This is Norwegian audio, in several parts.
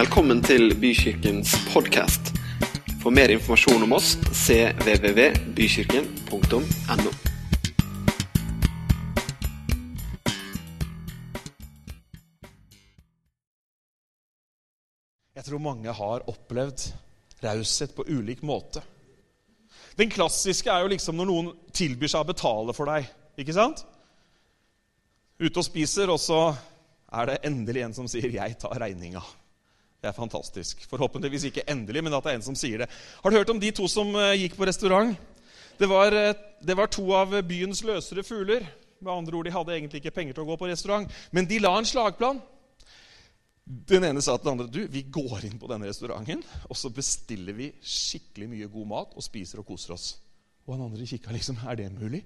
Velkommen til Bykirkens podkast. For mer informasjon om oss cvvvbykirken.no. Jeg tror mange har opplevd raushet på ulik måte. Den klassiske er jo liksom når noen tilbyr seg å betale for deg. ikke sant? Ute og spiser, og så er det endelig en som sier 'jeg tar regninga'. Det er fantastisk. Forhåpentligvis ikke endelig, men at det er en som sier det. Har du hørt om de to som eh, gikk på restaurant? Det var, eh, det var to av byens løsere fugler. Med andre ord, De hadde egentlig ikke penger til å gå på restaurant, men de la en slagplan. Den ene sa til den andre du, vi går inn på denne restauranten og så bestiller vi skikkelig mye god mat og spiser og koser oss. Og den andre kikka liksom Er det mulig?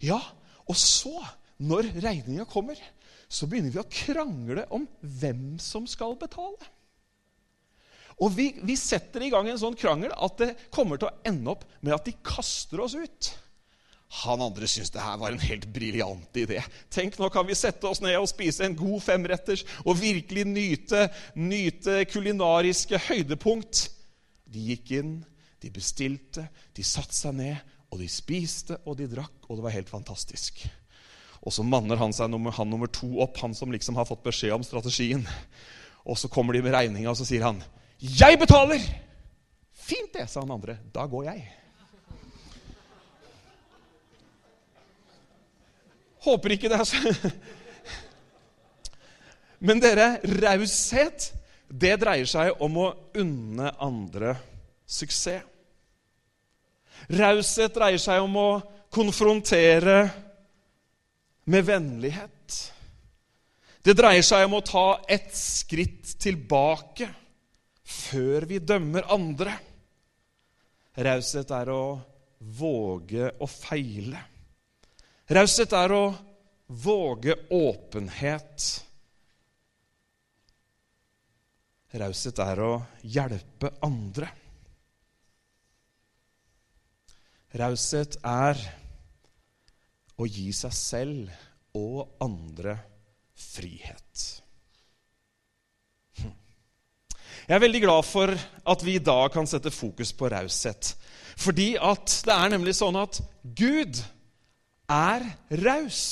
Ja. Og så, når regninga kommer, så begynner vi å krangle om hvem som skal betale. Og vi, vi setter i gang en sånn krangel at det kommer til å ende opp med at de kaster oss ut. Han andre syntes det her var en helt briljant idé. Tenk, nå kan vi sette oss ned og spise en god femretters og virkelig nyte, nyte kulinariske høydepunkt. De gikk inn, de bestilte, de satte seg ned, og de spiste og de drakk, og det var helt fantastisk. Og så manner han seg nummer, han nummer to opp, han som liksom har fått beskjed om strategien. Og så kommer de med regninga, og så sier han 'Jeg betaler!' 'Fint det', sa han andre. 'Da går jeg'. Håper ikke det. altså. Men dere, raushet, det dreier seg om å unne andre suksess. Raushet dreier seg om å konfrontere med vennlighet. Det dreier seg om å ta ett skritt tilbake før vi dømmer andre. Raushet er å våge å feile. Raushet er å våge åpenhet. Raushet er å hjelpe andre. Raushet er å gi seg selv og andre frihet. Hm. Jeg er veldig glad for at vi i dag kan sette fokus på raushet. Fordi at det er nemlig sånn at Gud er raus.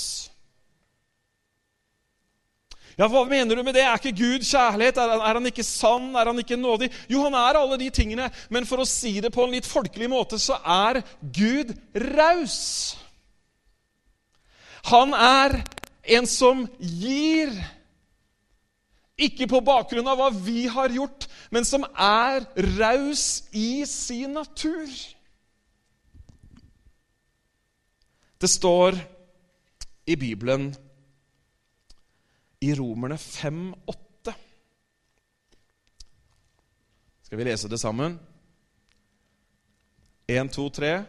Ja, Hva mener du med det? Er ikke Gud kjærlighet? Er han, er han, ikke sann? Er han ikke nådig? Jo, han er alle de tingene, men for å si det på en litt folkelig måte, så er Gud raus. Han er en som gir. Ikke på bakgrunn av hva vi har gjort, men som er raus i sin natur. Det står i Bibelen i Romerne 5,8. Skal vi lese det sammen? Én, to, tre.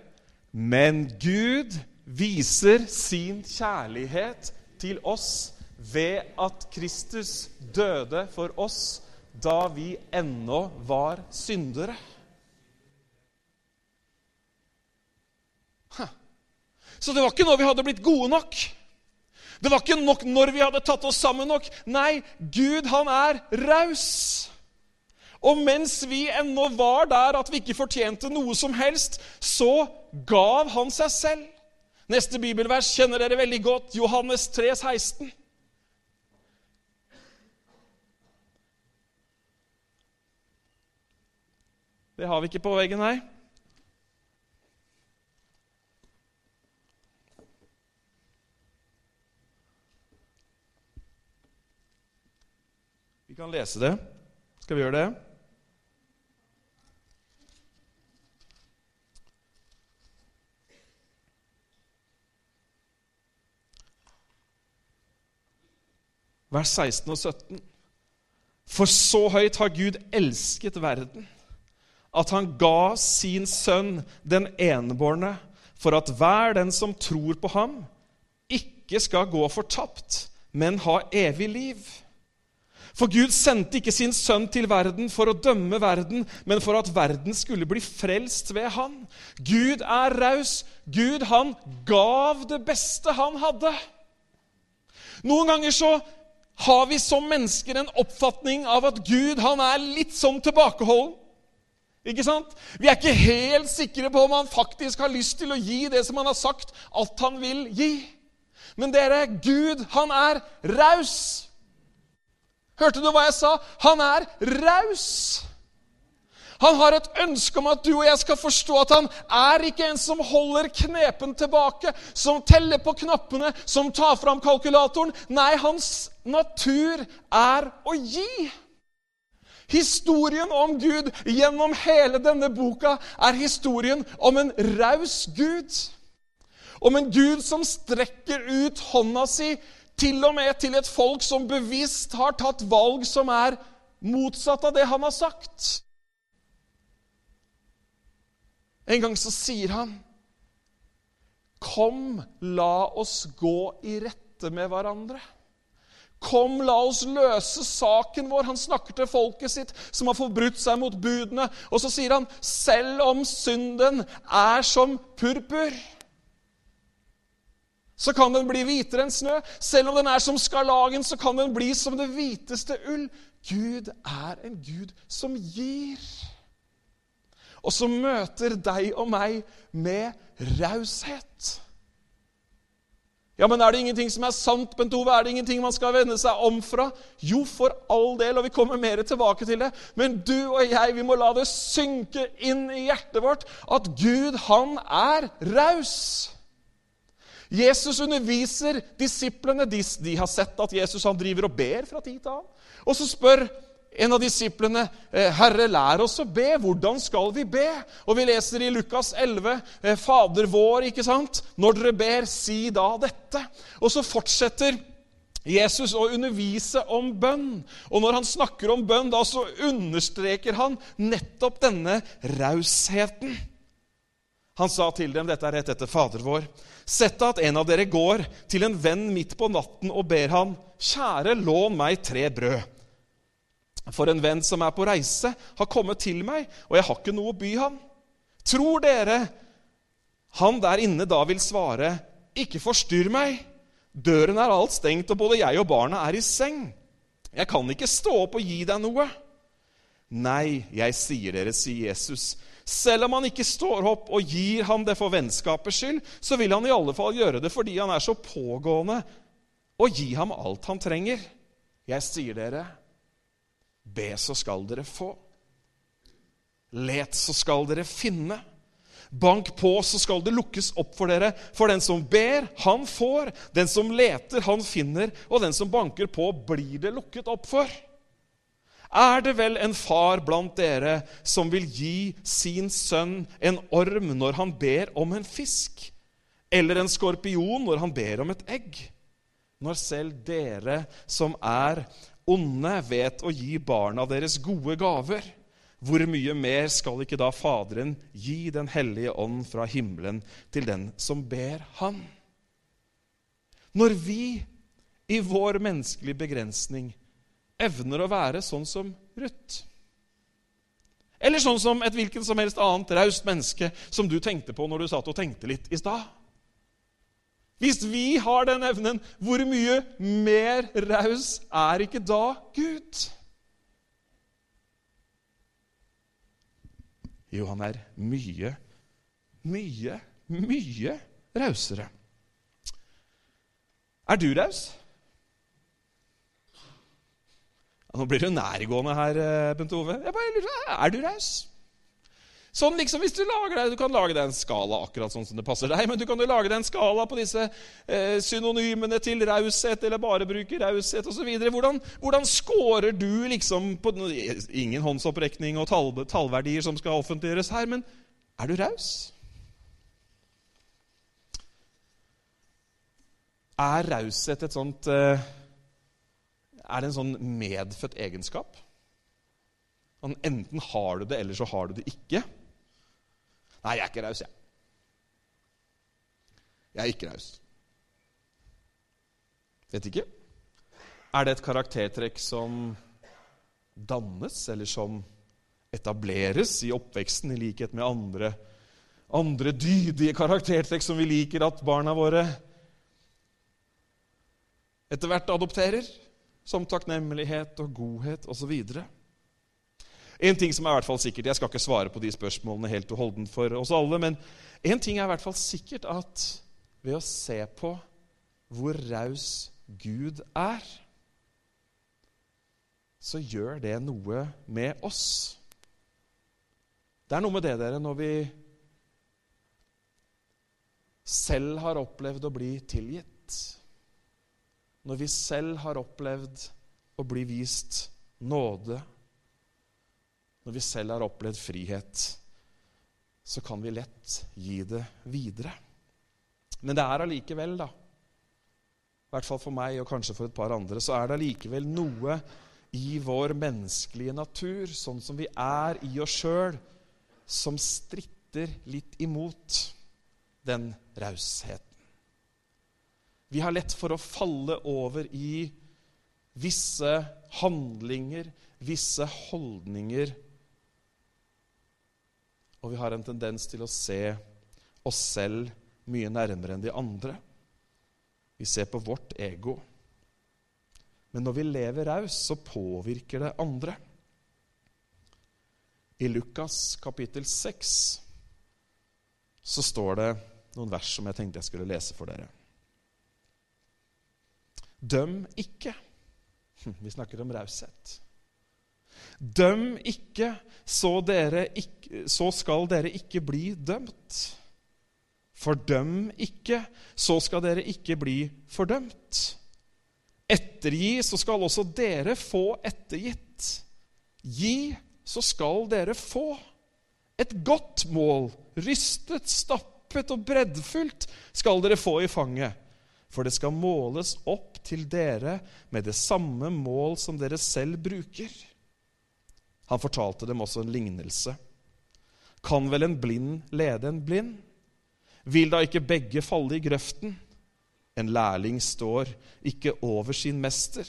Men Gud viser sin kjærlighet til oss ved at Kristus døde for oss da vi ennå var syndere. Så det var ikke når vi hadde blitt gode nok. Det var ikke nok når vi hadde tatt oss sammen nok. Nei, Gud, han er raus. Og mens vi ennå var der at vi ikke fortjente noe som helst, så gav han seg selv. Neste bibelvers kjenner dere veldig godt. Johannes 3, 16. Det har vi ikke på veggen her. Vi kan lese det. Skal vi gjøre det? Vers 16 og 17. For så høyt har Gud elsket verden, at han ga sin sønn, den enebårne, for at hver den som tror på ham, ikke skal gå fortapt, men ha evig liv. For Gud sendte ikke sin sønn til verden for å dømme verden, men for at verden skulle bli frelst ved han. Gud er raus. Gud, han gav det beste han hadde. Noen ganger så har vi som mennesker en oppfatning av at Gud han er litt sånn tilbakeholden. Ikke sant? Vi er ikke helt sikre på om han faktisk har lyst til å gi det som han har sagt at han vil gi. Men dere, Gud, han er raus. Hørte du hva jeg sa? Han er raus. Han har et ønske om at du og jeg skal forstå at han er ikke en som holder knepen tilbake, som teller på knappene, som tar fram kalkulatoren. Nei, hans natur er å gi. Historien om Gud gjennom hele denne boka er historien om en raus Gud. Om en Gud som strekker ut hånda si til og med til et folk som bevisst har tatt valg som er motsatt av det han har sagt. En gang så sier han, 'Kom, la oss gå i rette med hverandre'. Kom, la oss løse saken vår. Han snakker til folket sitt som har forbrutt seg mot budene. Og så sier han, selv om synden er som purpur, så kan den bli hvitere enn snø. Selv om den er som skarlagen, så kan den bli som det hviteste ull. Gud er en Gud som gir. Og som møter deg og meg med raushet. Ja, men Er det ingenting som er sant, Bent Ove? Er det ingenting man skal vende seg om fra? Jo, for all del, og vi kommer mer tilbake til det. Men du og jeg, vi må la det synke inn i hjertet vårt at Gud, han er raus. Jesus underviser disiplene. De, de, har sett at Jesus han driver og ber fra tid til annen. Og så spør en av disiplene, eh, 'Herre, lær oss å be. Hvordan skal vi be?' Og vi leser i Lukas 11, eh, 'Fader vår', ikke sant? 'Når dere ber, si da dette.' Og så fortsetter Jesus å undervise om bønn. Og når han snakker om bønn, da så understreker han nettopp denne rausheten. Han sa til dem, dette er rett etter Fader vår, sett at en av dere går til en venn midt på natten og ber han, kjære, lån meg tre brød. For en venn som er på reise, har kommet til meg, og jeg har ikke noe å by ham. Tror dere han der inne da vil svare, ikke forstyrr meg. Døren er alt stengt, og både jeg og barna er i seng. Jeg kan ikke stå opp og gi deg noe. Nei, jeg sier dere, sier Jesus. Selv om han ikke står opp og gir ham det for vennskapets skyld, så vil han i alle fall gjøre det fordi han er så pågående, og gi ham alt han trenger. Jeg sier dere, Be, så skal dere få. Let, så skal dere finne. Bank på, så skal det lukkes opp for dere. For den som ber, han får. Den som leter, han finner. Og den som banker på, blir det lukket opp for. Er det vel en far blant dere som vil gi sin sønn en orm når han ber om en fisk? Eller en skorpion når han ber om et egg? Når selv dere som er onde vet å gi barna deres gode gaver, hvor mye mer skal ikke da Faderen gi Den hellige ånd fra himmelen til den som ber Han? Når vi i vår menneskelige begrensning evner å være sånn som Ruth Eller sånn som et hvilken som helst annet raust menneske som du tenkte på når du satt og tenkte litt i stad hvis vi har den evnen, hvor mye mer raus er ikke da Gud? Jo, han er mye, mye, mye rausere. Er du raus? Ja, nå blir du nærgående her, Bente Bent Ove. Jeg bare lurer, Er du raus? Sånn liksom hvis Du lager deg, du kan lage deg en skala akkurat sånn som det passer deg, men du kan jo lage deg en skala på disse eh, synonymene til raushet, eller bare bruke raushet osv. Hvordan, hvordan scorer du liksom på Ingen håndsopprekning og tall, tallverdier som skal offentliggjøres her, men er du raus? Er raushet et sånt eh, Er det en sånn medfødt egenskap? Enten har du det, eller så har du det ikke. Nei, jeg er ikke raus, jeg. Jeg er ikke raus. Vet ikke. Er det et karaktertrekk som dannes, eller som etableres i oppveksten, i likhet med andre, andre dydige karaktertrekk som vi liker at barna våre etter hvert adopterer? som takknemlighet og godhet osv. En ting som er i hvert fall sikkert, Jeg skal ikke svare på de spørsmålene helt og holdent for oss alle, men en ting er i hvert fall sikkert at ved å se på hvor raus Gud er, så gjør det noe med oss. Det er noe med det, dere, når vi selv har opplevd å bli tilgitt. Når vi selv har opplevd å bli vist nåde. Når vi selv har opplevd frihet, så kan vi lett gi det videre. Men det er allikevel, da, i hvert fall for meg og kanskje for et par andre, så er det allikevel noe i vår menneskelige natur, sånn som vi er i oss sjøl, som stritter litt imot den rausheten. Vi har lett for å falle over i visse handlinger, visse holdninger. Og vi har en tendens til å se oss selv mye nærmere enn de andre. Vi ser på vårt ego. Men når vi lever raus, så påvirker det andre. I Lukas kapittel 6 så står det noen vers som jeg tenkte jeg skulle lese for dere. Døm ikke. Vi snakker om raushet. Døm ikke så, ikke, så skal dere ikke bli dømt. Fordøm ikke, så skal dere ikke bli fordømt. Ettergi, så skal også dere få ettergitt. Gi, så skal dere få. Et godt mål, rystet, stappet og breddfullt, skal dere få i fanget. For det skal måles opp til dere med det samme mål som dere selv bruker. Han fortalte dem også en lignelse. Kan vel en blind lede en blind? Vil da ikke begge falle i grøften? En lærling står ikke over sin mester,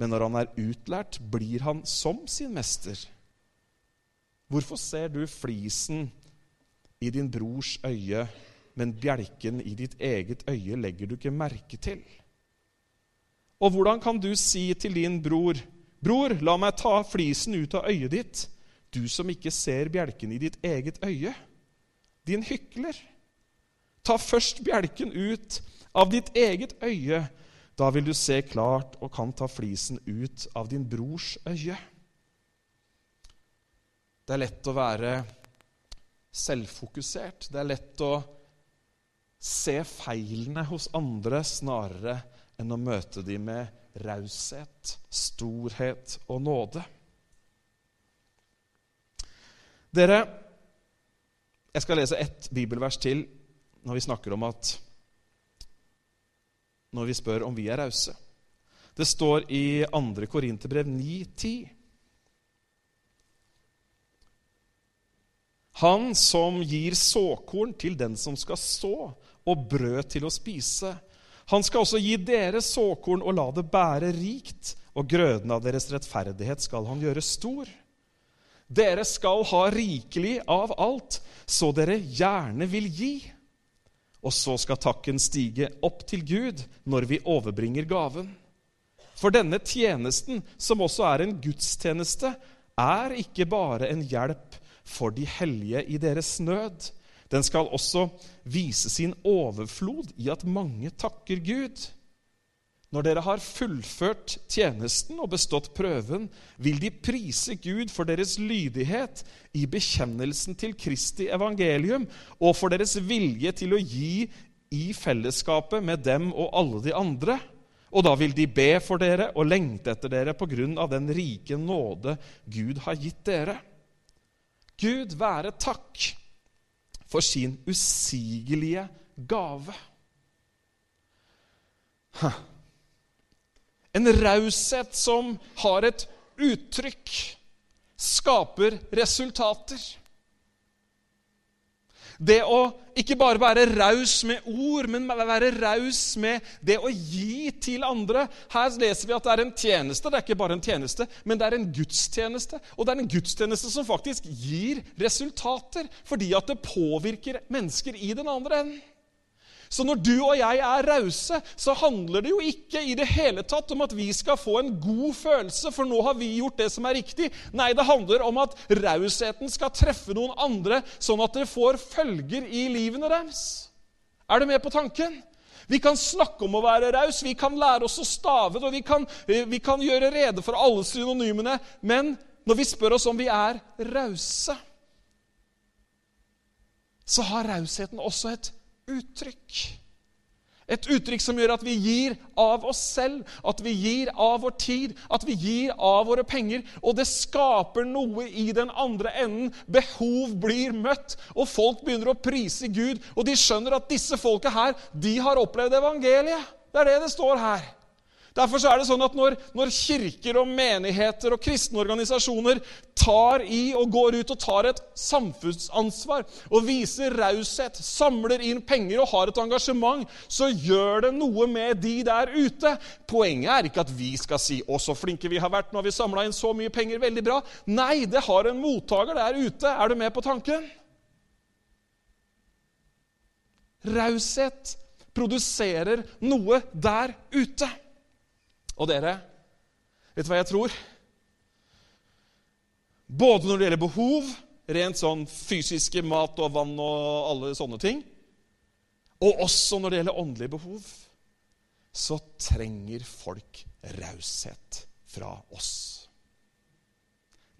men når han er utlært, blir han som sin mester. Hvorfor ser du flisen i din brors øye, men bjelken i ditt eget øye legger du ikke merke til? Og hvordan kan du si til din bror, 'Bror, la meg ta flisen ut av øyet ditt', du som ikke ser bjelken i ditt eget øye? Din hykler. Ta først bjelken ut av ditt eget øye. Da vil du se klart og kan ta flisen ut av din brors øye. Det er lett å være selvfokusert. Det er lett å se feilene hos andre snarere enn å møte dem med raushet, storhet og nåde. Dere, jeg skal lese ett bibelvers til når vi snakker om at når vi spør om vi er rause. Det står i 2. Korinterbrev 9,10. Han som gir såkorn til den som skal så, og brød til å spise. Han skal også gi dere såkorn og la det bære rikt, og grøden av deres rettferdighet skal han gjøre stor. Dere skal ha rikelig av alt, så dere gjerne vil gi. Og så skal takken stige opp til Gud når vi overbringer gaven. For denne tjenesten, som også er en gudstjeneste, er ikke bare en hjelp for de hellige i deres nød. Den skal også vise sin overflod i at mange takker Gud. Når dere har fullført tjenesten og bestått prøven, vil de prise Gud for deres lydighet i bekjennelsen til Kristi evangelium og for deres vilje til å gi i fellesskapet med dem og alle de andre. Og da vil de be for dere og lengte etter dere på grunn av den rike nåde Gud har gitt dere. Gud være takk for sin usigelige gave. En raushet som har et uttrykk, skaper resultater. Det å ikke bare være raus med ord, men være raus med det å gi til andre. Her leser vi at det er en tjeneste. Det er ikke bare en tjeneste, men det er en gudstjeneste. Og det er en gudstjeneste som faktisk gir resultater, fordi at det påvirker mennesker i den andre enden. Så når du og jeg er rause, så handler det jo ikke i det hele tatt om at vi skal få en god følelse, for nå har vi gjort det som er riktig. Nei, det handler om at rausheten skal treffe noen andre, sånn at det får følger i livene deres. Er du med på tanken? Vi kan snakke om å være raus, vi kan lære oss å stave det, og vi kan, eh, vi kan gjøre rede for alle synonymene, men når vi spør oss om vi er rause, så har rausheten også et uttrykk. Et uttrykk som gjør at vi gir av oss selv, at vi gir av vår tid, at vi gir av våre penger. Og det skaper noe i den andre enden. Behov blir møtt, og folk begynner å prise Gud. Og de skjønner at disse folka her, de har opplevd evangeliet. Det er det det står her. Derfor er det sånn at når, når, kirker og menigheter og kristne organisasjoner tar i og går ut og tar et samfunnsansvar og viser raushet, samler inn penger og har et engasjement, så gjør det noe med de der ute. Poenget er ikke at vi skal si 'Å, så flinke vi har vært, nå har vi samla inn så mye penger'. Veldig bra. Nei, det har en mottaker der ute. Er du med på tanken? Raushet produserer noe der ute. Og dere, vet du hva jeg tror? Både når det gjelder behov, rent sånn fysiske mat og vann og alle sånne ting, og også når det gjelder åndelige behov, så trenger folk raushet fra oss.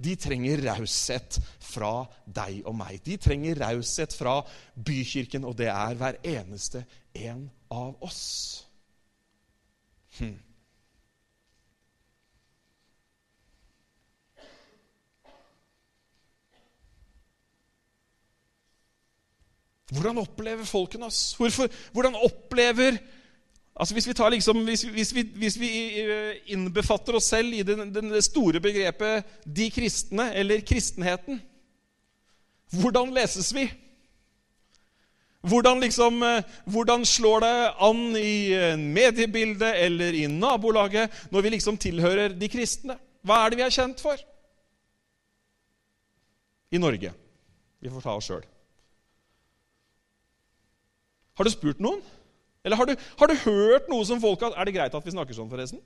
De trenger raushet fra deg og meg. De trenger raushet fra bykirken, og det er hver eneste en av oss. Hm. Hvordan opplever folkene oss? Hvorfor, hvordan opplever altså Hvis vi, liksom, hvis, hvis, vi, hvis vi, eh, innbefatter oss selv i det store begrepet 'de kristne' eller kristenheten Hvordan leses vi? Hvordan, liksom, eh, hvordan slår det an i eh, mediebildet eller i nabolaget når vi liksom tilhører de kristne? Hva er det vi er kjent for? I Norge. Vi får ta oss sjøl. Har du spurt noen? Eller har du, har du hørt noe som folk har Er det greit at vi snakker sånn, forresten?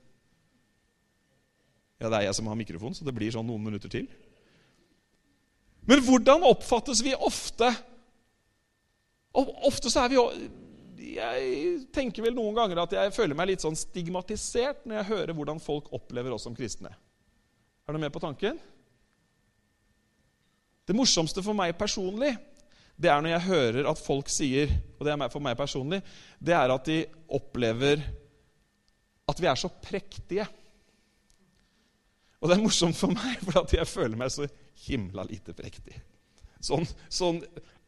Ja, det er jeg som har mikrofon, så det blir sånn noen minutter til. Men hvordan oppfattes vi ofte? Ofte så er vi jo Jeg tenker vel noen ganger at jeg føler meg litt sånn stigmatisert når jeg hører hvordan folk opplever oss som kristne. Er du med på tanken? Det morsomste for meg personlig det er når jeg hører at folk sier, og det er for meg personlig, det er at de opplever at vi er så prektige. Og det er morsomt for meg, for jeg føler meg så himla lite prektig. Sånn, sånn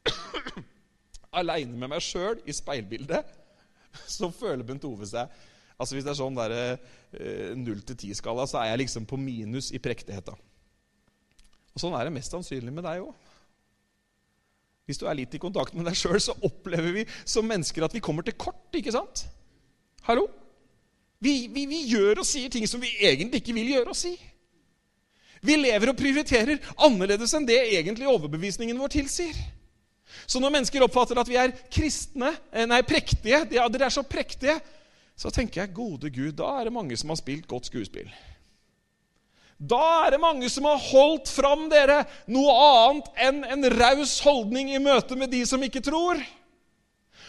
aleine med meg sjøl i speilbildet, så føler Bent Ove seg altså Hvis det er sånn der, null til ti-skala, så er jeg liksom på minus i prektigheta. Og sånn er det mest sannsynlig med deg òg. Hvis du er litt i kontakt med deg sjøl, så opplever vi som mennesker at vi kommer til kort. ikke sant? Hallo? Vi, vi, vi, gjør og sier ting som vi egentlig ikke vil gjøre og si. Vi lever og prioriterer annerledes enn det egentlig overbevisningen vår tilsier. Så når mennesker oppfatter at vi er kristne, eh, nei, prektige, ja, dere er så prektige, så tenker jeg gode Gud, da er det mange som har spilt godt skuespill. Da er det mange som har holdt fram dere noe annet enn en raus holdning i møte med de som ikke tror.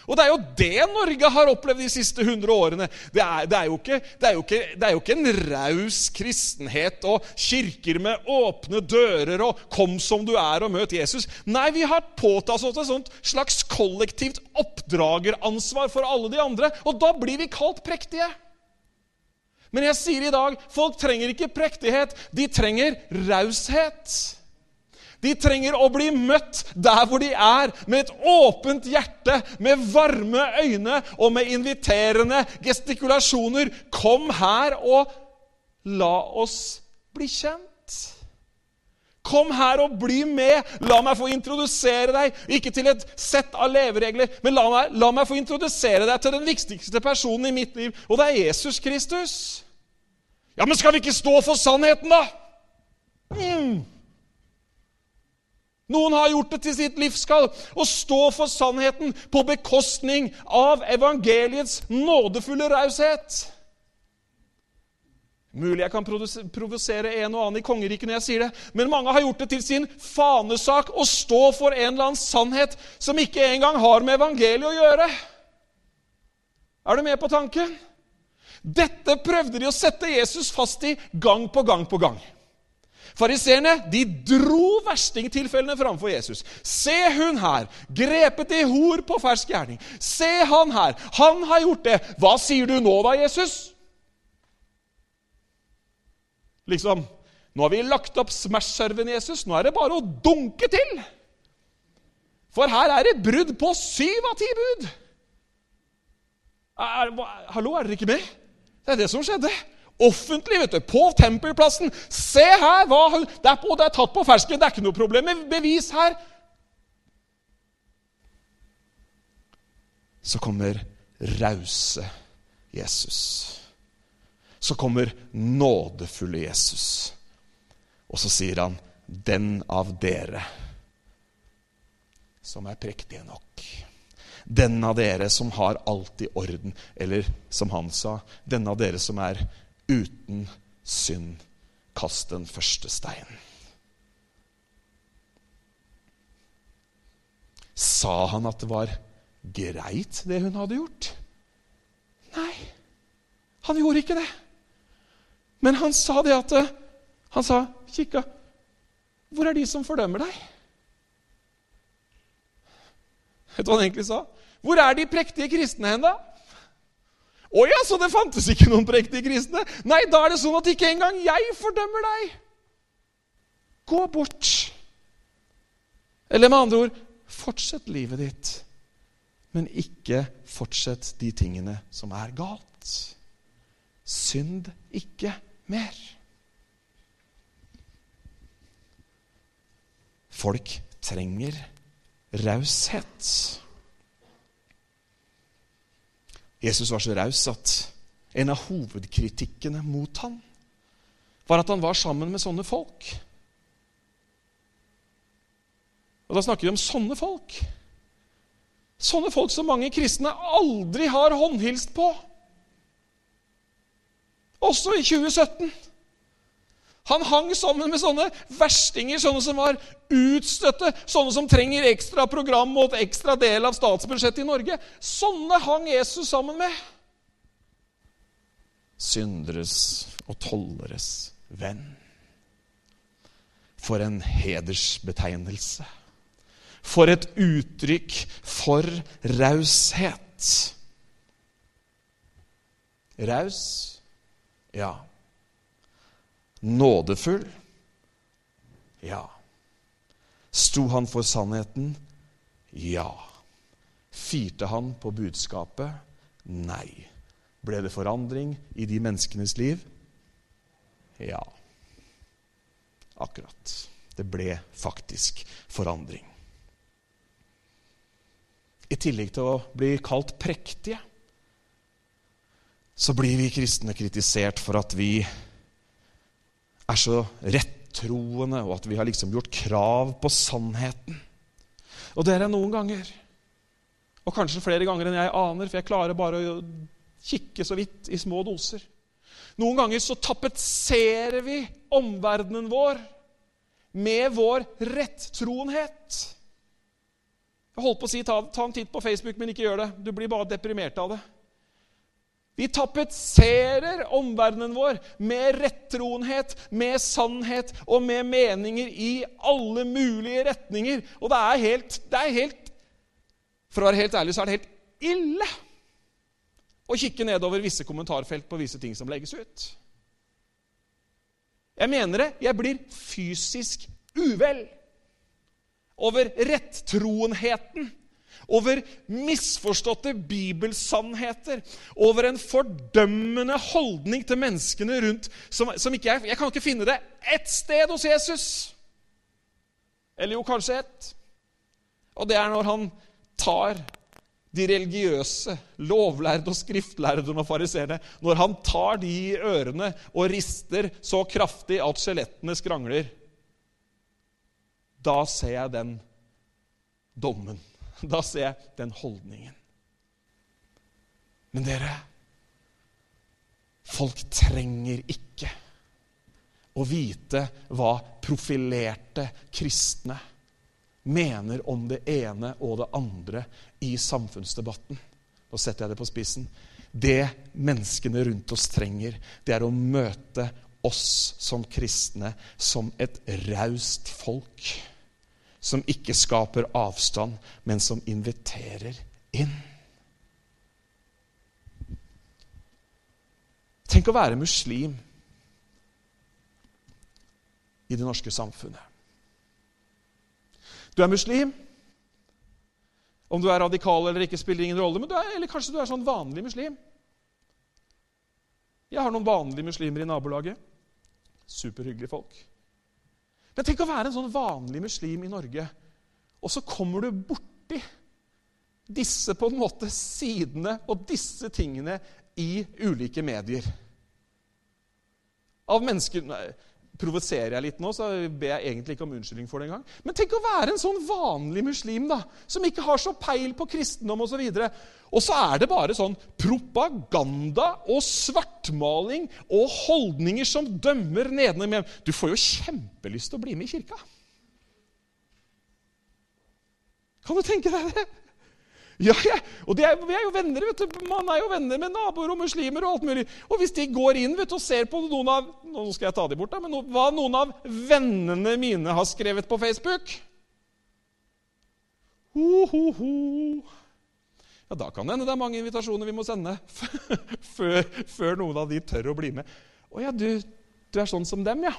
Og det er jo det Norge har opplevd de siste 100 årene. Det er, det er, jo, ikke, det er, jo, ikke, det er jo ikke, en raus kristenhet og kirker med åpne dører og 'kom som du er' og møt Jesus. Nei, vi har påtatt oss et slags kollektivt oppdrageransvar for alle de andre. Og da blir vi kalt prektige. Men jeg sier i dag folk trenger ikke prektighet, de trenger raushet. De trenger å bli møtt der hvor de er, med et åpent hjerte, med varme øyne og med inviterende gestikulasjoner. Kom her og la oss bli kjent. Kom her og bli med. La meg få introdusere deg, ikke til et sett av leveregler, men la meg, la meg få introdusere deg til den viktigste personen i mitt liv, og det er Jesus Kristus. Ja, men skal vi ikke stå for sannheten, da? Mm. Noen har gjort det til sitt livskall å stå for sannheten på bekostning av evangeliets nådefulle raushet. Mulig jeg kan provosere en og annen i kongeriket når jeg sier det, men mange har gjort det til sin fanesak å stå for en eller annen sannhet som ikke engang har med evangeliet å gjøre. Er du med på tanken? Dette prøvde de å sette Jesus fast i gang på gang på gang. Fariseerne de dro verstingtilfellene framfor Jesus. Se hun her, grepet i hor på fersk gjerning. Se han her, han har gjort det. Hva sier du nå da, Jesus? Liksom Nå har vi lagt opp Smash-serven, Jesus. Nå er det bare å dunke til. For her er det brudd på syv av ti bud. Er, hallo, er dere ikke med? Det er det som skjedde. Offentlig, vet du. På tempelplassen. Se her! Hva, det, er på, det er tatt på fersken. Det er ikke noe problem med bevis her. Så kommer rause Jesus så kommer nådefulle Jesus. Og så sier han, 'Den av dere som er prektige nok'. Den av dere som har alt i orden. Eller som han sa, den av dere som er uten synd. Kast den første steinen. Sa han at det var greit, det hun hadde gjort? Nei, han gjorde ikke det. Men han sa det at eh, Han sa, 'Kikka, hvor er de som fordømmer deg?' Vet du hva han egentlig sa? 'Hvor er de prektige kristne hen, da?' Å ja, så det fantes ikke noen prektige kristne? Nei, da er det sånn at ikke engang jeg fordømmer deg. Gå bort. Eller med andre ord, fortsett livet ditt, men ikke fortsett de tingene som er galt. Synd ikke mer. Folk trenger raushet. Jesus var så raus at en av hovedkritikkene mot ham var at han var sammen med sånne folk. Og Da snakker vi om sånne folk. Sånne folk som mange kristne aldri har håndhilst på. Også i 2017. Han hang sammen med sånne verstinger, sånne som var utstøtte, sånne som trenger ekstra program og et ekstra del av statsbudsjettet i Norge. Sånne hang Jesus sammen med. Synderes og tolleres venn. For en hedersbetegnelse. For et uttrykk for raushet. Raus ja. Nådefull? Ja. Sto han for sannheten? Ja. Firte han på budskapet? Nei. Ble det forandring i de menneskenes liv? Ja. Akkurat. Det ble faktisk forandring. I tillegg til å bli kalt prektige så blir vi kristne kritisert for at vi er så rettroende, og at vi har liksom gjort krav på sannheten. Og det er jeg noen ganger. Og kanskje flere ganger enn jeg aner, for jeg klarer bare å kikke så vidt i små doser. Noen ganger så tapetserer vi omverdenen vår med vår rettroenhet. Jeg holdt på å si ta, ta en titt på Facebook, men ikke gjør det. Du blir bare deprimert av det. Vi tapetserer omverdenen vår med rettroenhet, med sannhet og med meninger i alle mulige retninger. Og det er helt, det er helt For å være helt ærlig så er det helt ille å kikke nedover visse kommentarfelt på visse ting som legges ut. Jeg mener det. Jeg blir fysisk uvel over rettroenheten over misforståtte bibelsannheter, over en fordømmende holdning til menneskene rundt som, som ikke jeg, jeg kan ikke finne det ett sted hos Jesus. Eller jo, kanskje ett. Og det er når han tar de religiøse, lovlærde og skriftlærde og fariseerne, når han tar de i ørene og rister så kraftig at skjelettene skrangler. da ser jeg den dommen. Da ser jeg den holdningen. Men dere, folk trenger ikke å vite hva profilerte kristne mener om det ene og det andre i samfunnsdebatten. Nå setter jeg det på spissen. Det menneskene rundt oss trenger, det er å møte oss som kristne som et raust folk. Som ikke skaper avstand, men som inviterer inn. Tenk å være muslim i det norske samfunnet. Du er muslim. Om du er radikal eller ikke, spiller ingen rolle. Er, eller kanskje du er sånn vanlig muslim. Jeg har noen vanlige muslimer i nabolaget. Superhyggelige folk. Men tenk å være en sånn vanlig muslim i Norge, og så kommer du borti disse på en måte sidene og disse tingene i ulike medier. Av mennesker Provoserer jeg litt nå, så ber jeg egentlig ikke om unnskyldning for det engang. Men tenk å være en sånn vanlig muslim da, som ikke har så peil på kristendom osv. Og, så og så er det bare sånn propaganda og svartmaling og holdninger som dømmer nedenom. Du får jo kjempelyst til å bli med i kirka. Kan du tenke deg det? Ja, ja. Og er, vi er jo venner. vet du. Man er jo venner med naboer og muslimer. Og alt mulig. Og hvis de går inn vet du, og ser på noen av nå skal jeg ta de bort da, men no, hva noen av vennene mine har skrevet på Facebook ho, ho, ho. Ja, Da kan det hende det er mange invitasjoner vi må sende før, før, noen av de tør å bli med. Å ja, du, du er sånn som dem, ja.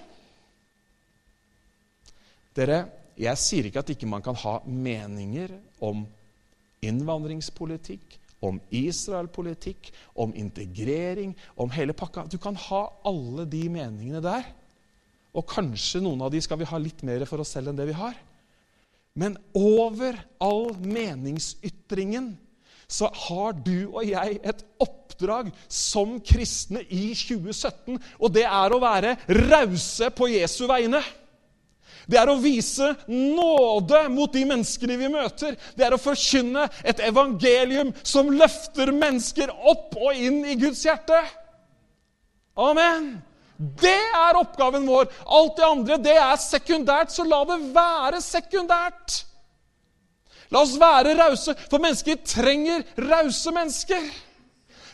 Dere, jeg sier ikke at ikke man kan ha meninger om innvandringspolitikk, om Israel-politikk, om integrering, om hele pakka. Du kan ha alle de meningene der. Og kanskje noen av de skal vi ha litt mer for oss selv enn det vi har. Men over all meningsytringen så har du og jeg et oppdrag som kristne i 2017, og det er å være rause på Jesu vegne. Det er å vise nåde mot de menneskene vi møter. Det er å forkynne et evangelium som løfter mennesker opp og inn i Guds hjerte. Amen. Det er oppgaven vår. Alt det andre det er sekundært, så la det være sekundært. La oss være rause, for mennesker trenger rause mennesker.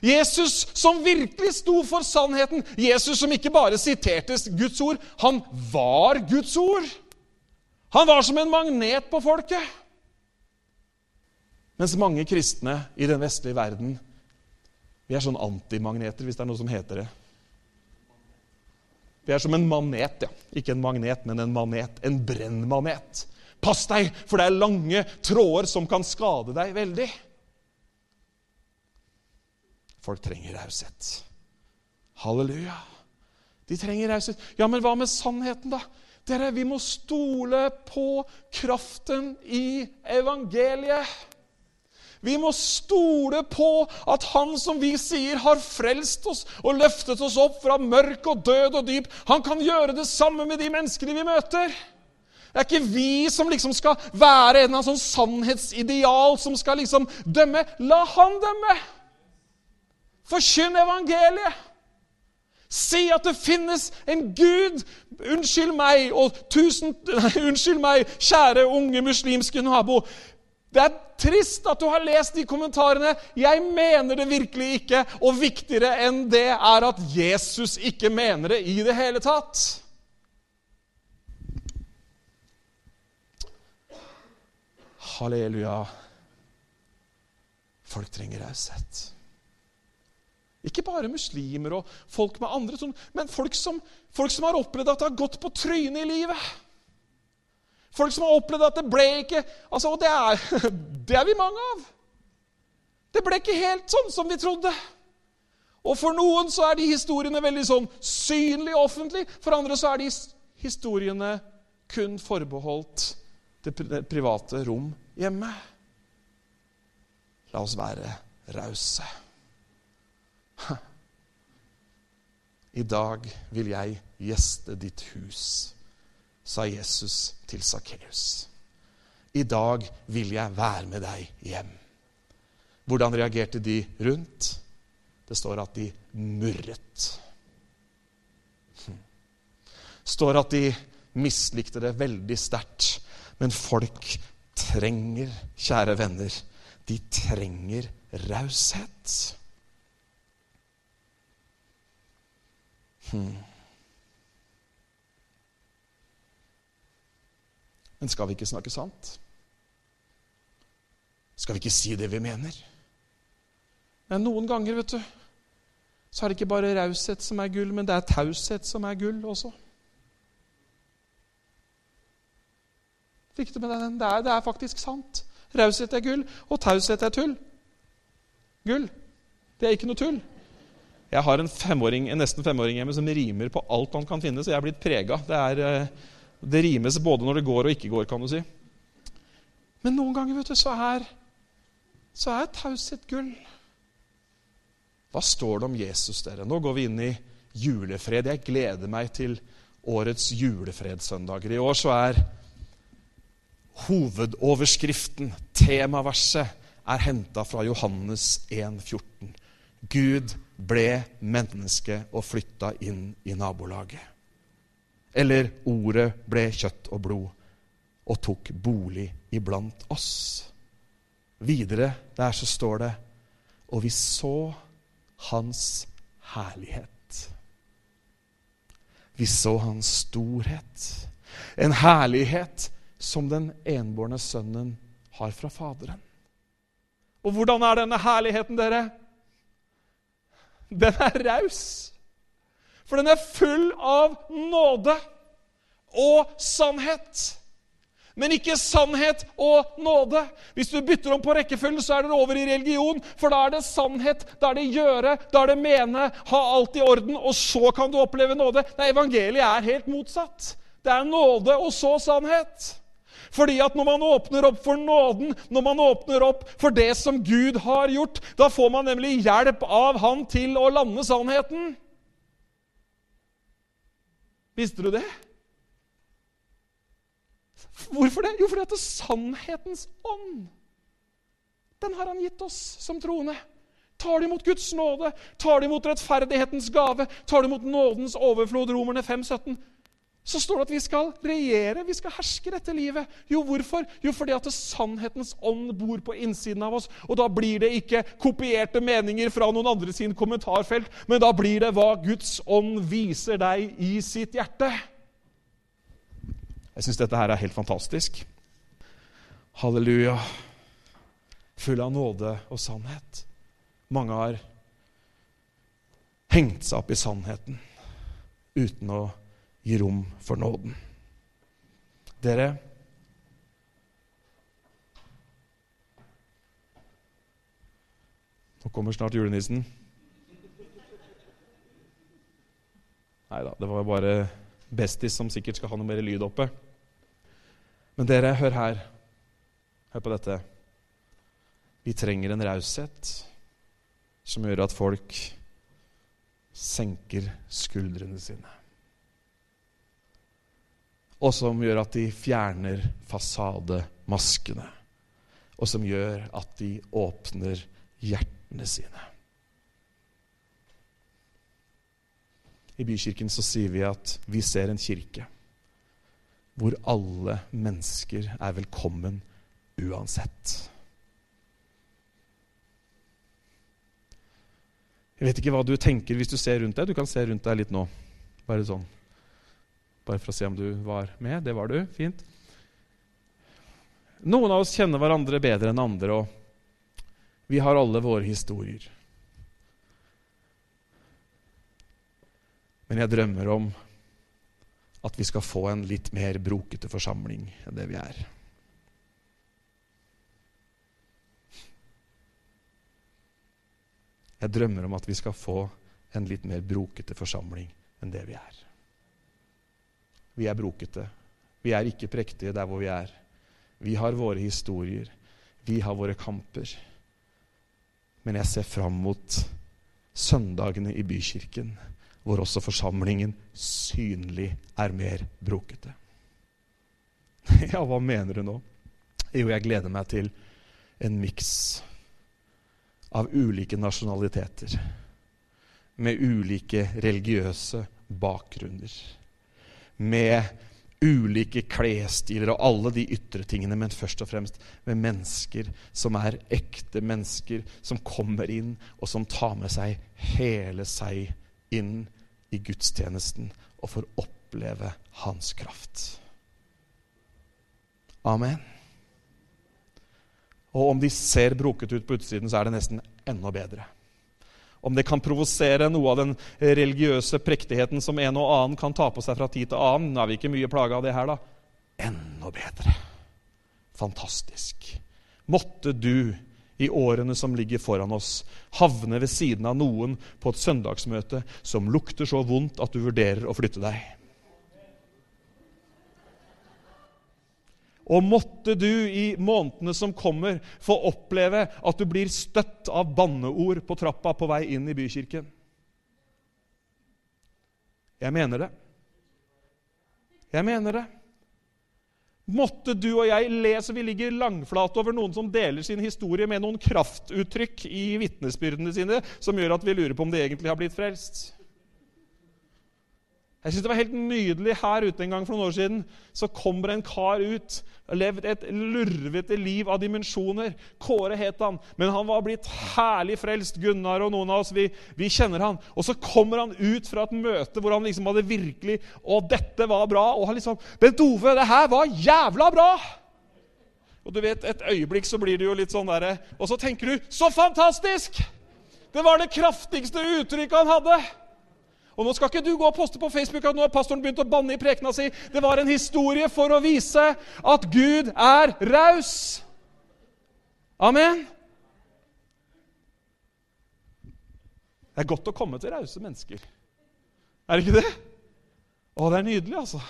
Jesus som virkelig sto for sannheten. Jesus som ikke bare siterte Guds ord, han var Guds ord. Han var som en magnet på folket. Mens mange kristne i den vestlige verden vi er sånn antimagneter, hvis det er noe som heter det. Vi er som en manet, ja. Ikke en magnet, men en manet. En brennmanet. Pass deg, for det er lange tråder som kan skade deg veldig. Folk trenger raushet. Halleluja. De trenger raushet. Ja, men hva med sannheten, da? Dere, vi må stole på kraften i evangeliet. Vi må stole på at Han som vi sier har frelst oss og løftet oss opp fra mørk og død og dyp, han kan gjøre det samme med de menneskene vi møter. Det er ikke vi som liksom skal være en av sånn sannhetsideal som skal liksom dømme. La han dømme! Forkynn evangeliet! Si at det finnes en Gud. Unnskyld meg, og tusen, nei, unnskyld meg, kjære unge muslimske nabo. Det er trist at du har lest de kommentarene. Jeg mener det virkelig ikke. Og viktigere enn det er at Jesus ikke mener det i det hele tatt. Halleluja. Folk trenger raushet. Ikke bare muslimer og folk med andre, men folk som, folk som har opplevd at det har gått på trynet i livet. Folk som har opplevd at det ble ikke altså, Og det er, det er vi mange av. Det ble ikke helt sånn som vi trodde. Og For noen så er de historiene veldig sånn synlig offentlig. For andre så er de historiene kun forbeholdt det private rom hjemme. La oss være rause. I dag vil jeg gjeste ditt hus. sa Jesus til Sakkeus. I dag vil jeg være med deg hjem. Hvordan reagerte de rundt? Det står at de murret. Står at de mislikte det veldig sterkt. Men folk trenger, kjære venner, de trenger raushet. Hmm. Men skal vi ikke snakke sant? Skal vi ikke si det vi mener? Men noen ganger, vet du, så er det ikke bare raushet som er gull, men det er taushet som er gull også. Fikk du med deg den? Det er, det er faktisk sant. Raushet er gull, og taushet er tull. Gull. Det er ikke noe tull. Jeg har en, femåring, en nesten femåring hjemme som rimer på alt han kan finne, så jeg er blitt prega. Det, eh, det rimes både når det går og ikke går, kan du si. Men noen ganger vet du, så er, så er taushet gull. Hva står det om Jesus, dere? Nå går vi inn i julefred. Jeg gleder meg til årets julefredssøndager. I år så er hovedoverskriften, temaverset, er henta fra Johannes 1,14. Gud ble menneske og flytta inn i nabolaget. Eller ordet ble kjøtt og blod og tok bolig iblant oss. Videre der så står det Og vi så hans herlighet. Vi så hans storhet. En herlighet som den enbårne sønnen har fra Faderen. Og hvordan er denne herligheten, dere? Den er raus. For den er full av nåde og sannhet. Men ikke sannhet og nåde. Hvis du bytter om på rekkefølgen, så er det over i religion. For da er det sannhet, da er det gjøre, da er det mene, ha alt i orden, og så kan du oppleve nåde. Nei, evangeliet er helt motsatt. Det er nåde og så sannhet. Fordi at når man åpner opp for nåden, når man åpner opp for det som Gud har gjort, da får man nemlig hjelp av Han til å lande sannheten. Visste du det? Hvorfor det? Jo, fordi at det er sannhetens ånd den har han gitt oss som troende. Tar de imot Guds nåde, tar de imot rettferdighetens gave, tar de imot nådens overflod, Romerne 5, 17, så står det at vi skal regjere, vi skal herske dette livet. Jo, hvorfor? Jo, fordi at sannhetens ånd bor på innsiden av oss. Og da blir det ikke kopierte meninger fra noen andre sin kommentarfelt, men da blir det hva Guds ånd viser deg i sitt hjerte. Jeg syns dette her er helt fantastisk. Halleluja. Full av nåde og sannhet. Mange har hengt seg opp i sannheten uten å gi rom for nåden. Dere Nå kommer snart julenissen. Nei da, det var bare Bestis som sikkert skal ha noe mer lyd oppe. Men dere, hør her. Hør på dette. Vi trenger en raushet som gjør at folk senker skuldrene sine og som gjør at de fjerner fasademaskene. Og som gjør at de åpner hjertene sine. I Bykirken så sier vi at vi ser en kirke hvor alle mennesker er velkommen uansett. Jeg vet ikke hva du tenker hvis du ser rundt deg. Du kan se rundt deg litt nå. Bare sånn. Bare for å se om du var med. Det var du. Fint. Noen av oss kjenner hverandre bedre enn andre, og vi har alle våre historier. Men jeg drømmer om at vi skal få en litt mer brokete forsamling enn det vi er. Jeg drømmer om at vi skal få en litt mer brokete forsamling enn det vi er. Vi er brokete. Vi er ikke prektige der hvor vi er. Vi har våre historier. Vi har våre kamper. Men jeg ser fram mot søndagene i bykirken, hvor også forsamlingen synlig er mer brokete. Ja, hva mener du nå? Jo, jeg gleder meg til en miks av ulike nasjonaliteter. Med ulike religiøse bakgrunner. Med ulike klesstiler og alle de ytre tingene, men først og fremst med mennesker som er ekte mennesker, som kommer inn, og som tar med seg hele seg inn i gudstjenesten og får oppleve hans kraft. Amen. Og om de ser broket ut på utsiden, så er det nesten enda bedre. Om det kan provosere noe av den religiøse prektigheten som en og annen kan ta på seg fra tid til annen, er vi ikke mye plaga av det her, da. Enda bedre. Fantastisk. Måtte du i årene som ligger foran oss, havne ved siden av noen på et søndagsmøte som lukter så vondt at du vurderer å flytte deg. Og måtte du i månedene som kommer, få oppleve at du blir støtt av banneord på trappa på vei inn i bykirken. Jeg mener det. Jeg mener det. Måtte du og jeg le så vi ligger langflate over noen som deler sin historie med noen kraftuttrykk i vitnesbyrdene sine som gjør at vi lurer på om de egentlig har blitt frelst. Jeg synes Det var helt nydelig her ute en gang for noen år siden. Så kommer en kar ut og levd et lurvete liv av dimensjoner. Kåre het han, men han var blitt herlig frelst. Gunnar og noen av oss, vi, vi kjenner han. Og så kommer han ut fra et møte hvor han liksom hadde virkelig Og dette var bra. Og han liksom Bent Ove, det her var jævla bra! Og du vet, Et øyeblikk så blir det jo litt sånn derre Og så tenker du Så fantastisk! Det var det kraftigste uttrykket han hadde. Og Nå skal ikke du gå og poste på Facebook at nå har pastoren begynt å banne i prekena si. Det var en historie for å vise at Gud er raus. Amen. Det er godt å komme til rause mennesker. Er det ikke det? Å, det er nydelig, altså.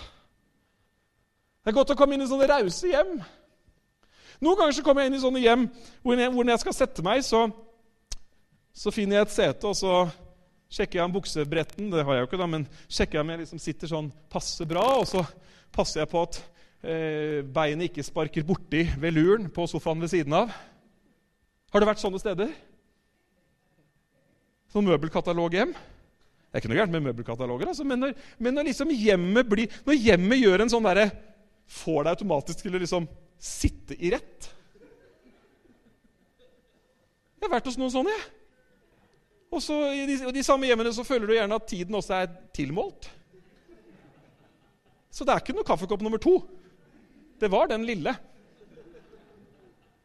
Det er godt å komme inn i sånne rause hjem. Noen ganger så kommer jeg inn i sånne hjem hvor når jeg skal sette meg, så, så finner jeg et sete, og så sjekker jeg om buksebretten det har jeg jo ikke da, men sjekker jeg om jeg liksom sitter sånn passe bra. Og så passer jeg på at eh, beinet ikke sparker borti veluren på sofaen ved siden av. Har det vært sånne steder? Sånn møbelkataloghjem? Det er ikke noe gærent med møbelkataloger, altså, men, når, men når, liksom hjemmet blir, når hjemmet gjør en sånn derre Får deg automatisk til å liksom sitte i rett. Jeg har vært hos noen sånne, jeg. Og så I de, de samme hjemmene så føler du gjerne at tiden også er tilmålt. Så det er ikke noe kaffekopp nummer to. Det var den lille.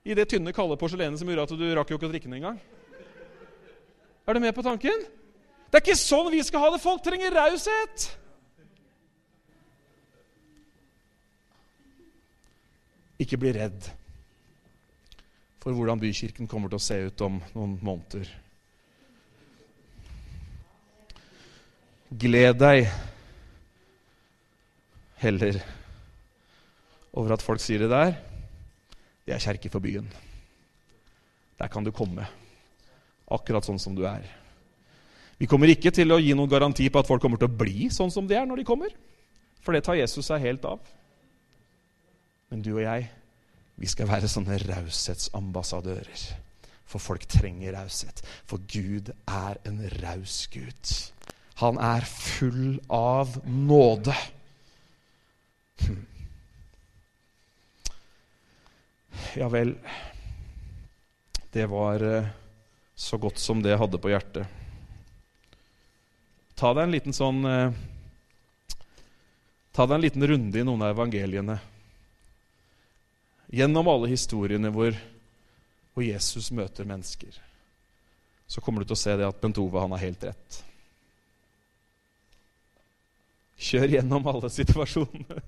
I det tynne, kalde porselenet som gjorde at du rakk jo ikke å drikke den engang. Er du med på tanken? Det er ikke sånn vi skal ha det! Folk trenger raushet! Ikke bli redd for hvordan bykirken kommer til å se ut om noen måneder. Gled deg heller over at folk sier det der. Det er kjerke for byen. Der kan du komme, akkurat sånn som du er. Vi kommer ikke til å gi noen garanti på at folk kommer til å bli sånn som de er når de kommer. For det tar Jesus seg helt av. Men du og jeg, vi skal være sånne raushetsambassadører. For folk trenger raushet. For Gud er en raus Gud. Han er full av nåde. Ja vel Det var eh, så godt som det jeg hadde på hjertet. Ta deg en liten sånn eh, Ta deg en liten runde i noen av evangeliene. Gjennom alle historiene hvor, hvor Jesus møter mennesker, så kommer du til å se det at Bent Ove han har helt rett. Kjør gjennom alle situasjonene.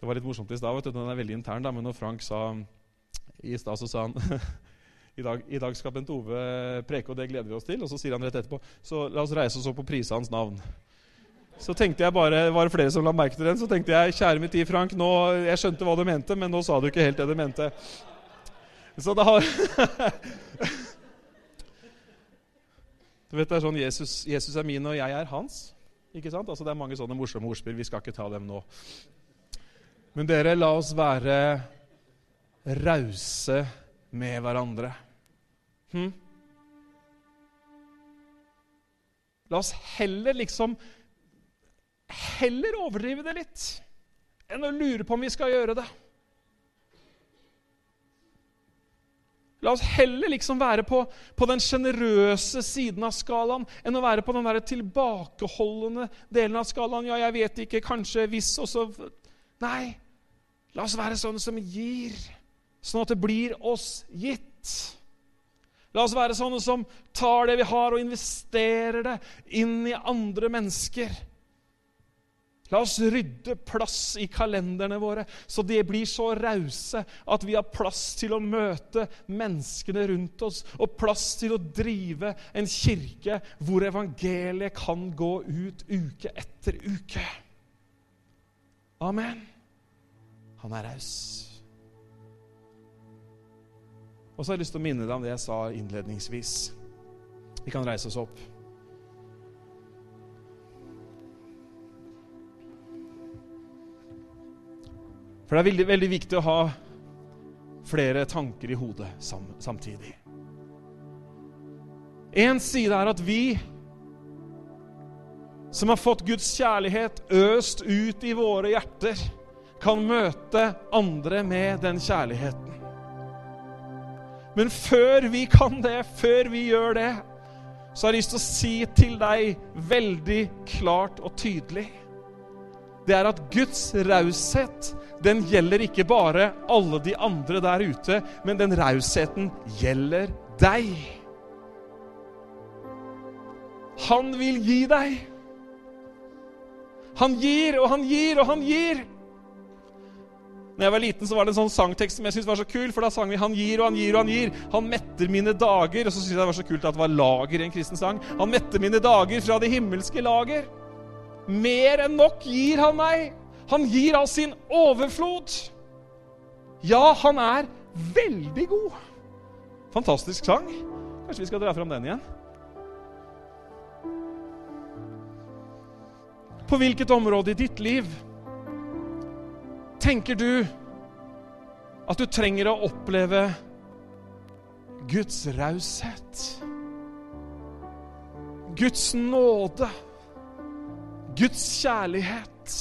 Det var litt morsomt i stad. Den er veldig intern, da, men når Frank sa i stad, så sa han I dag, I dag, skal Bent Ove preke, og det gleder vi oss til. Og så sier han rett etterpå Så la oss reise oss opp og prise hans navn. Så tenkte jeg bare, Var det flere som la merke til den? Så tenkte jeg kjære mitt tid, Frank, nå, jeg skjønte hva du mente, men nå sa du ikke helt det du mente. Så det har Du vet, det er sånn Jesus, Jesus er min, og jeg er hans. Ikke sant? Altså, det er mange sånne morsomme ordspill. Vi skal ikke ta dem nå. Men dere, la oss være rause med hverandre. Hm? La oss heller liksom Heller overdrive det litt enn å lure på om vi skal gjøre det. La oss heller liksom være på, på den sjenerøse siden av skalaen enn å være på den der tilbakeholdende delen av skalaen. Ja, jeg vet ikke, kanskje, hvis, og så Nei. La oss være sånne som gir, sånn at det blir oss gitt. La oss være sånne som tar det vi har, og investerer det inn i andre mennesker. La oss rydde plass i kalenderne våre, så de blir så rause at vi har plass til å møte menneskene rundt oss, og plass til å drive en kirke hvor evangeliet kan gå ut uke etter uke. Amen. Han er raus. Og så har jeg lyst til å minne deg om det jeg sa innledningsvis. Vi kan reise oss opp. For det er veldig, veldig viktig å ha flere tanker i hodet sam, samtidig. En side er at vi som har fått Guds kjærlighet øst ut i våre hjerter, kan møte andre med den kjærligheten. Men før vi kan det, før vi gjør det, så har jeg lyst til å si til deg veldig klart og tydelig Det er at Guds raushet den gjelder ikke bare alle de andre der ute, men den rausheten gjelder deg. Han vil gi deg. Han gir og han gir og han gir. Når jeg var liten, så var det en sånn sangtekst som jeg syntes var så kul. For da sang vi 'Han gir og han gir og han gir'. Han metter mine dager. Og så syntes jeg det var så kult at det var lager i en kristen sang. Han metter mine dager fra det himmelske lager. Mer enn nok gir han meg. Han gir av sin overflod. Ja, han er veldig god. Fantastisk sang. Kanskje vi skal dra fram den igjen? På hvilket område i ditt liv tenker du at du trenger å oppleve Guds raushet? Guds nåde? Guds kjærlighet?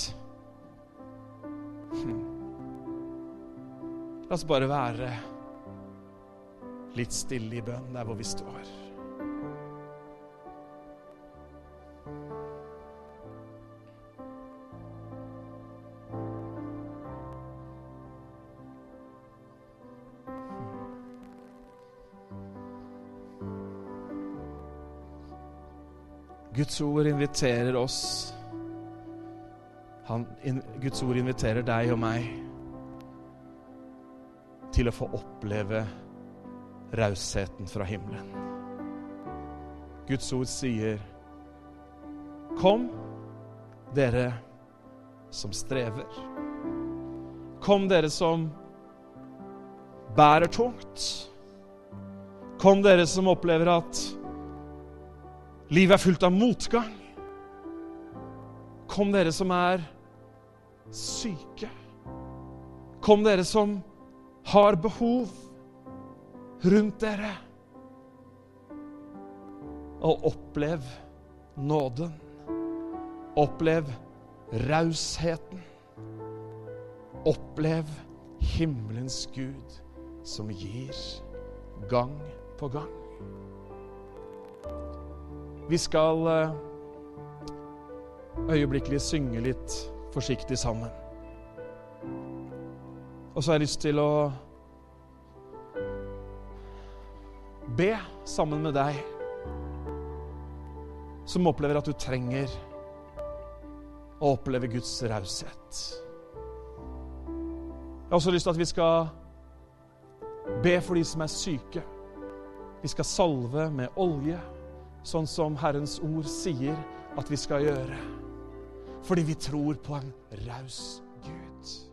La oss bare være litt stille i bønn der hvor vi står. Guds ord inviterer oss. Han, Guds ord inviterer deg og meg til å få oppleve rausheten fra himmelen. Guds ord sier, 'Kom, dere som strever.' Kom, dere som bærer tungt. Kom, dere som opplever at livet er fullt av motgang. Kom, dere som er syke. Kom, dere som har behov rundt dere. Og opplev nåden. Opplev rausheten. Opplev himmelens Gud som gir gang på gang. Vi skal eh, øyeblikkelig synge litt forsiktig sammen. Og så har jeg lyst til å be sammen med deg som opplever at du trenger å oppleve Guds raushet. Jeg har også lyst til at vi skal be for de som er syke. Vi skal salve med olje, sånn som Herrens ord sier at vi skal gjøre. Fordi vi tror på en raus Gud.